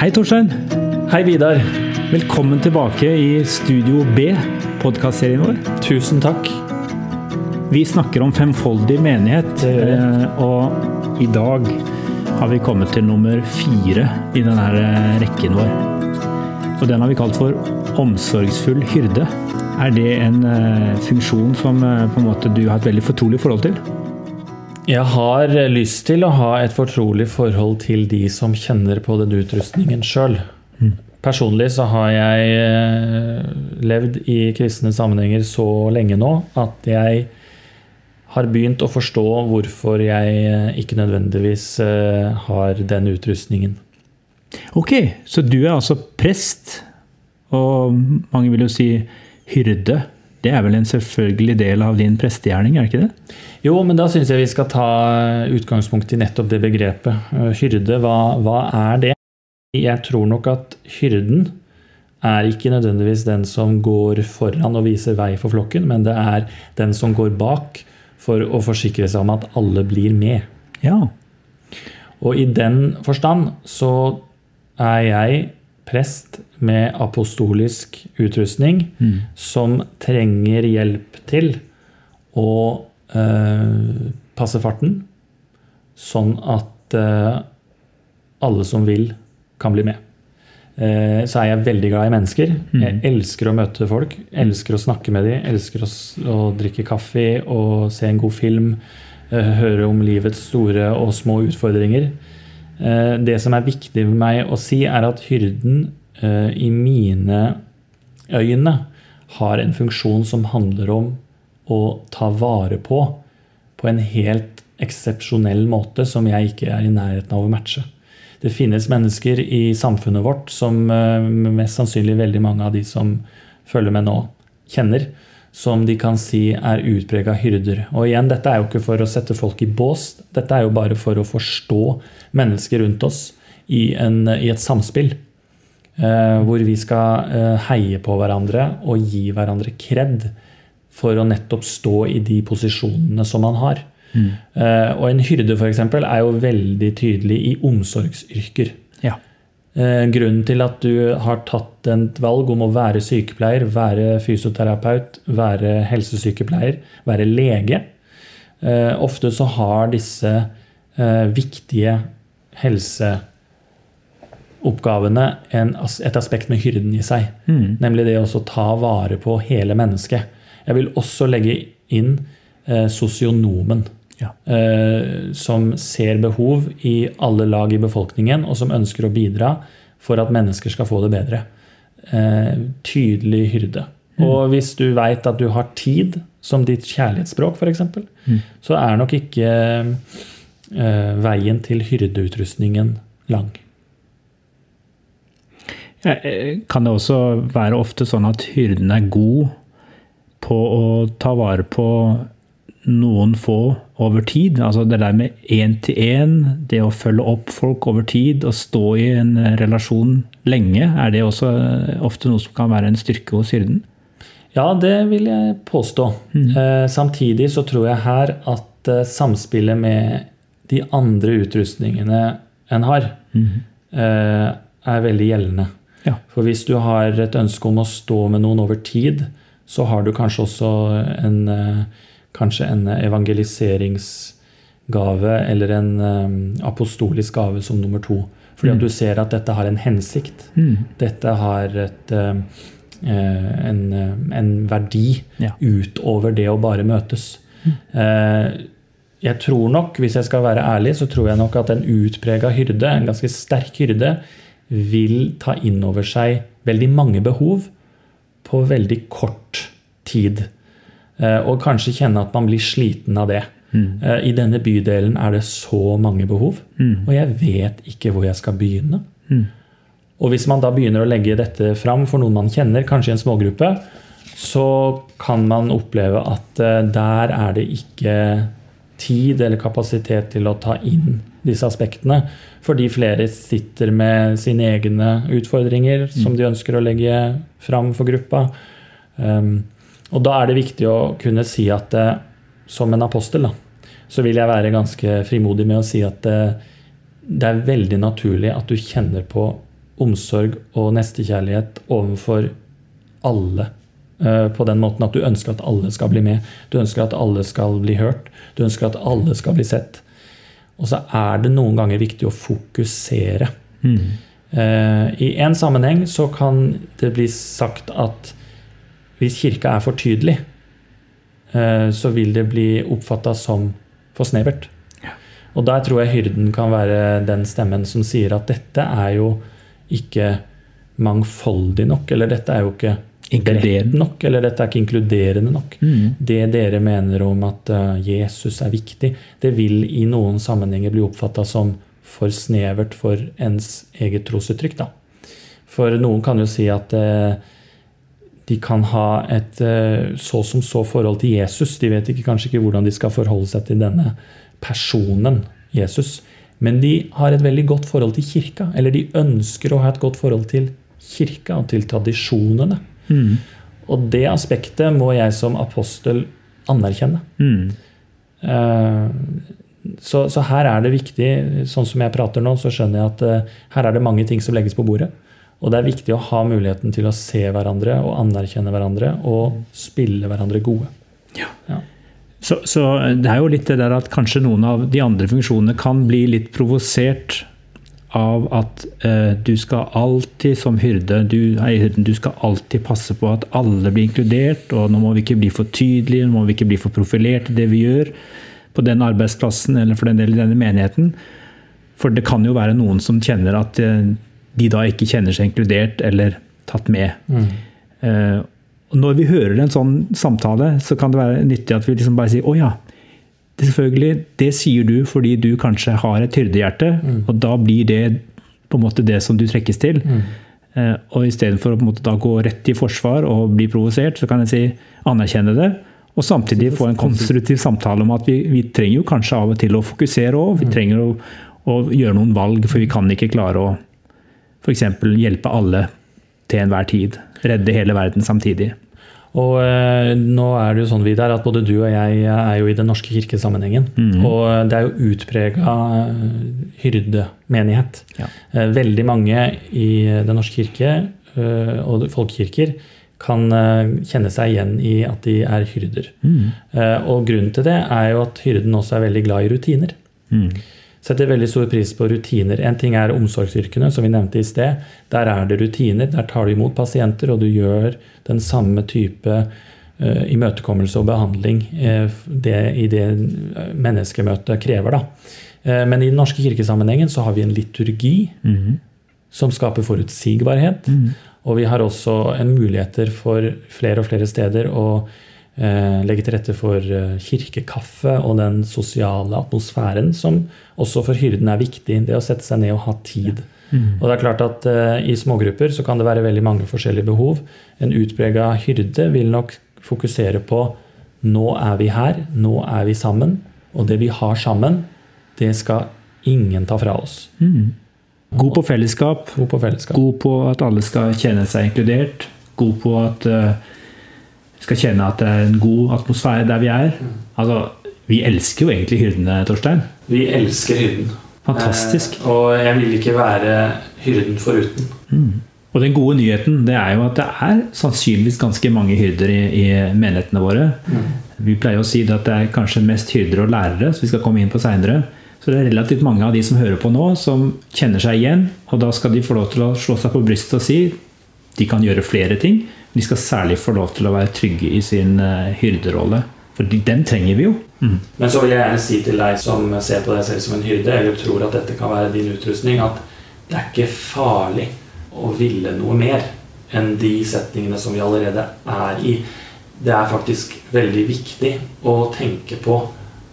Hei, Torstein. Hei, Vidar. Velkommen tilbake i Studio B, podkastserien vår. Tusen takk. Vi snakker om femfoldig menighet, eh, og i dag har vi kommet til nummer fire i denne eh, rekken vår. Og den har vi kalt for omsorgsfull hyrde. Er det en eh, funksjon som på en måte du har et veldig fortrolig forhold til? Jeg har lyst til å ha et fortrolig forhold til de som kjenner på den utrustningen sjøl. Personlig så har jeg eh, levd i kristne sammenhenger så lenge nå at jeg har begynt å forstå hvorfor jeg eh, ikke nødvendigvis eh, har den utrustningen. Ok, så du er altså prest, og mange vil jo si hyrde. Det er vel en selvfølgelig del av din prestegjerning, er det ikke det? Jo, men da syns jeg vi skal ta utgangspunkt i nettopp det begrepet. Eh, Hyrde, hva, hva er det? Jeg tror nok at hyrden er ikke nødvendigvis den som går foran og viser vei for flokken, men det er den som går bak for å forsikre seg om at alle blir med. Ja. Og i den forstand så er jeg prest med apostolisk utrustning som trenger hjelp til å eh, passe farten, sånn at eh, alle som vil, kan bli med. Eh, så er jeg veldig glad i mennesker. Jeg elsker å møte folk, elsker å snakke med dem, elsker å, å drikke kaffe og se en god film, eh, høre om livets store og små utfordringer. Eh, Det som er viktig for meg å si, er at hyrden eh, i mine øyne har en funksjon som handler om å ta vare på på en helt eksepsjonell måte som jeg ikke er i nærheten av å matche. Det finnes mennesker i samfunnet vårt som eh, mest sannsynlig veldig mange av de som følger med nå, kjenner, som de kan si er utprega hyrder. Og igjen, dette er jo ikke for å sette folk i bås, dette er jo bare for å forstå mennesker rundt oss i, en, i et samspill. Eh, hvor vi skal eh, heie på hverandre og gi hverandre kred for å nettopp stå i de posisjonene som man har. Eh, og en hyrde for eksempel, er jo veldig tydelig i omsorgsyrker. Eh, grunnen til at du har tatt et valg om å være sykepleier, være fysioterapeut, være helsesykepleier, være lege eh, Ofte så har disse eh, viktige helseoppgavene et aspekt med hyrden i seg. Nemlig det å ta vare på hele mennesket. Jeg vil også legge inn sosionomen. Ja. Eh, som ser behov i alle lag i befolkningen, og som ønsker å bidra for at mennesker skal få det bedre. Eh, tydelig hyrde. Og hvis du veit at du har tid som ditt kjærlighetsspråk, f.eks., mm. så er nok ikke eh, veien til hyrdeutrustningen lang. Kan det også være ofte sånn at hyrden er god på å ta vare på noen få over tid? Altså det der med én-til-én, det å følge opp folk over tid og stå i en relasjon lenge, er det også eh, ofte noe som kan være en styrke hos hyrden? Ja, det vil jeg påstå. Eh, samtidig så tror jeg her at eh, samspillet med de andre utrustningene en har, eh, er veldig gjeldende. Ja. For hvis du har et ønske om å stå med noen over tid, så har du kanskje også en, eh, kanskje en evangeliseringsgave eller en eh, apostolisk gave som nummer to. Fordi at du ser at dette har en hensikt. Dette har et, eh, eh, en, eh, en verdi Ja. utover det å bare møtes. Mm. Jeg tror nok, hvis jeg skal være ærlig, så tror jeg nok at en utprega hyrde, en ganske sterk hyrde, vil ta inn over seg veldig mange behov på veldig kort tid. Eh, Og kanskje kjenne at man blir sliten av det. Mm. I denne bydelen er det så mange behov, og jeg vet ikke hvor jeg skal begynne. Og hvis man da begynner å legge dette fram for noen man kjenner, kanskje i en smågruppe, så kan man oppleve at eh, der er det ikke tid eller kapasitet til å ta inn disse aspektene. Fordi flere sitter med sine egne utfordringer som de ønsker å legge fram for gruppa. Um, og da er det viktig å kunne si at eh, som en apostel, da, så vil jeg være ganske frimodig med å si at eh, det er veldig naturlig at du kjenner på omsorg og nestekjærlighet overfor alle. eh, På den måten at du ønsker at alle skal bli med. Du ønsker at alle skal bli hørt. Du ønsker at alle skal bli sett. Og så er det noen ganger viktig å fokusere. Mm. I en sammenheng så kan det bli sagt at hvis kirka er for tydelig, eh, så vil det bli oppfatta som for snevert. Og der tror jeg hyrden kan være den stemmen som sier at dette er jo ikke mangfoldig nok, eller dette er jo ikke Inkluderende. nok, eller dette er ikke inkluderende nok. Mm. Det dere mener om at eh, Jesus er viktig, det vil i noen sammenhenger bli oppfatta som for snevert for ens eget trosuttrykk. Da. For noen kan jo si at eh, de kan ha et eh, så som så forhold til Jesus. De vet ikke, kanskje ikke hvordan de skal forholde seg til denne personen Jesus. Men de har et veldig godt forhold til kirka. Eller de ønsker å ha et godt forhold til kirka og til tradisjonene. Mm. Og det aspektet må jeg som apostel anerkjenne. Mm. Eh, Så, så her er det viktig, sånn som jeg prater nå, så skjønner jeg at eh, her er det mange ting som legges på bordet. Og det er viktig å ha muligheten til å se hverandre og anerkjenne hverandre og spille hverandre gode. Så, så det er jo litt det der at kanskje noen av de andre funksjonene kan bli litt provosert av at eh, du skal alltid som hyrde du, nei, du skal alltid passe på at alle blir inkludert, og nå må vi ikke bli for tydelige, nå må vi ikke bli for profilerte i det vi gjør på den arbeidsplassen eller for den del i denne menigheten. For det kan jo være noen som kjenner at eh, de da ikke kjenner seg inkludert eller tatt med. Mm. og når vi hører en sånn samtale, så kan det være nyttig at vi liksom bare sier å ja, det, selvfølgelig, det sier du fordi du kanskje har et hyrdehjerte, og da blir det på en måte det som du trekkes til. Eh, og istedenfor å på en måte da gå rett i forsvar og bli provosert, så kan jeg si anerkjenne det. Og samtidig få en konstruktiv samtale om at vi, vi trenger jo kanskje av og til å fokusere òg. Vi trenger å, å gjøre noen valg, for vi kan ikke klare å f.eks. hjelpe alle til enhver tid. Redde hele verden samtidig. Og eh, nå er det jo sånn Vidar, at både du og jeg er jo i Den norske kirkesammenhengen. Og eh, det er jo utprega hyrdemenighet. Ja. Eh, veldig mange i Den norske kirke eh, og folkekirker kan eh, kjenne seg igjen i at de er hyrder. Eh, Og grunnen til det er jo at hyrden også er veldig glad i rutiner. Mm. Setter veldig stor pris på rutiner. En ting er omsorgsyrkene, som vi nevnte i sted. Der er det rutiner. Der tar du imot pasienter, og du gjør den samme type eh, imøtekommelse og behandling eh, det, i det eh, menneskemøtet krever. Da. Men i den norske kirkesammenhengen så har vi en liturgi Mhm. som skaper forutsigbarhet. Og vi har også en muligheter for flere og flere steder å legge til rette for eh, kirkekaffe og den sosiale atmosfæren som også for hyrden er viktig. Det å sette seg ned og ha tid. Og det er klart at eh, I smågrupper så kan det være veldig mange forskjellige behov. En utprega hyrde vil nok fokusere på nå er vi her, nå er vi sammen. Og det vi har sammen, det skal ingen ta fra oss. God på God på fellesskap. god på at alle skal kjenne seg inkludert, god på at uh, skal kjenne at det er en god atmosfære der vi er. Altså, vi elsker jo egentlig hyrdene, Torstein. Vi elsker hyrden. Fantastisk. Eh, og jeg vil ikke være hyrden foruten. Og den gode nyheten det er jo at det er sannsynligvis ganske mange hyrder i, i menighetene våre. Vi pleier å si det at det er kanskje mest hyrder og lærere, som vi skal komme inn på seinere. Så det er relativt mange av de som hører på nå, som kjenner seg igjen. Og da skal de få lov til å slå seg på brystet og si de kan gjøre flere ting. De skal særlig få lov til å være trygge i sin eh, hyrderolle. For den trenger vi jo. Men så vil jeg gjerne si til deg som ser på deg selv som en hyrde, eller tror at dette kan være din utrustning, at det er ikke farlig å ville noe mer enn de setningene som vi allerede er i. Det er faktisk veldig viktig å tenke på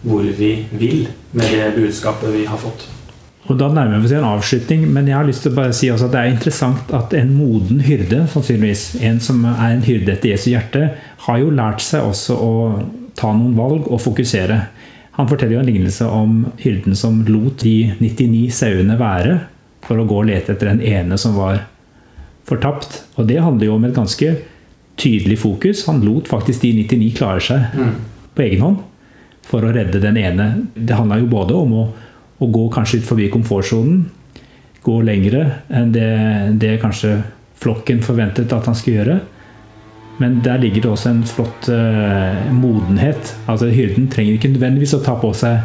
hvor vi vil med det budskapet vi har fått. Og Da nærmer vi oss en avslutning, men jeg har lyst til å bare si også at det er interessant at en moden hyrde, sannsynligvis, en som er en hyrde etter Jesu hjerte, har jo lært seg også å ta noen valg og fokusere. Han forteller jo en lignelse om hyrden som lot de 99 sauene være for å gå og lete etter den ene som var fortapt. Og det handler jo om et ganske tydelig fokus. Han lot faktisk de 99 klare seg på egen hånd for å redde den ene. Det handla jo både om å, å gå kanskje litt forbi komfortsonen, gå lengre enn det, det kanskje flokken forventet at han skulle gjøre. Men der ligger det også en flott uh, modenhet. Altså Hyrden trenger ikke nødvendigvis å ta på seg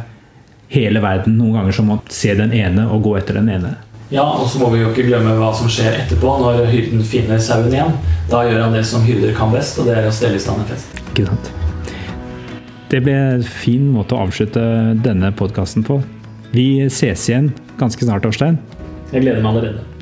hele verden noen ganger som å se den ene og gå etter den ene. Ja, og så må vi jo ikke glemme hva som skjer etterpå, når hyrden finner sauen igjen. Da gjør han det som hyrder kan best, og det er å stelle i stand en fest. Ikke sant. Det ble en fin måte å avslutte denne podkasten på. Vi ses igjen ganske snart, Torstein. Jeg gleder meg allerede.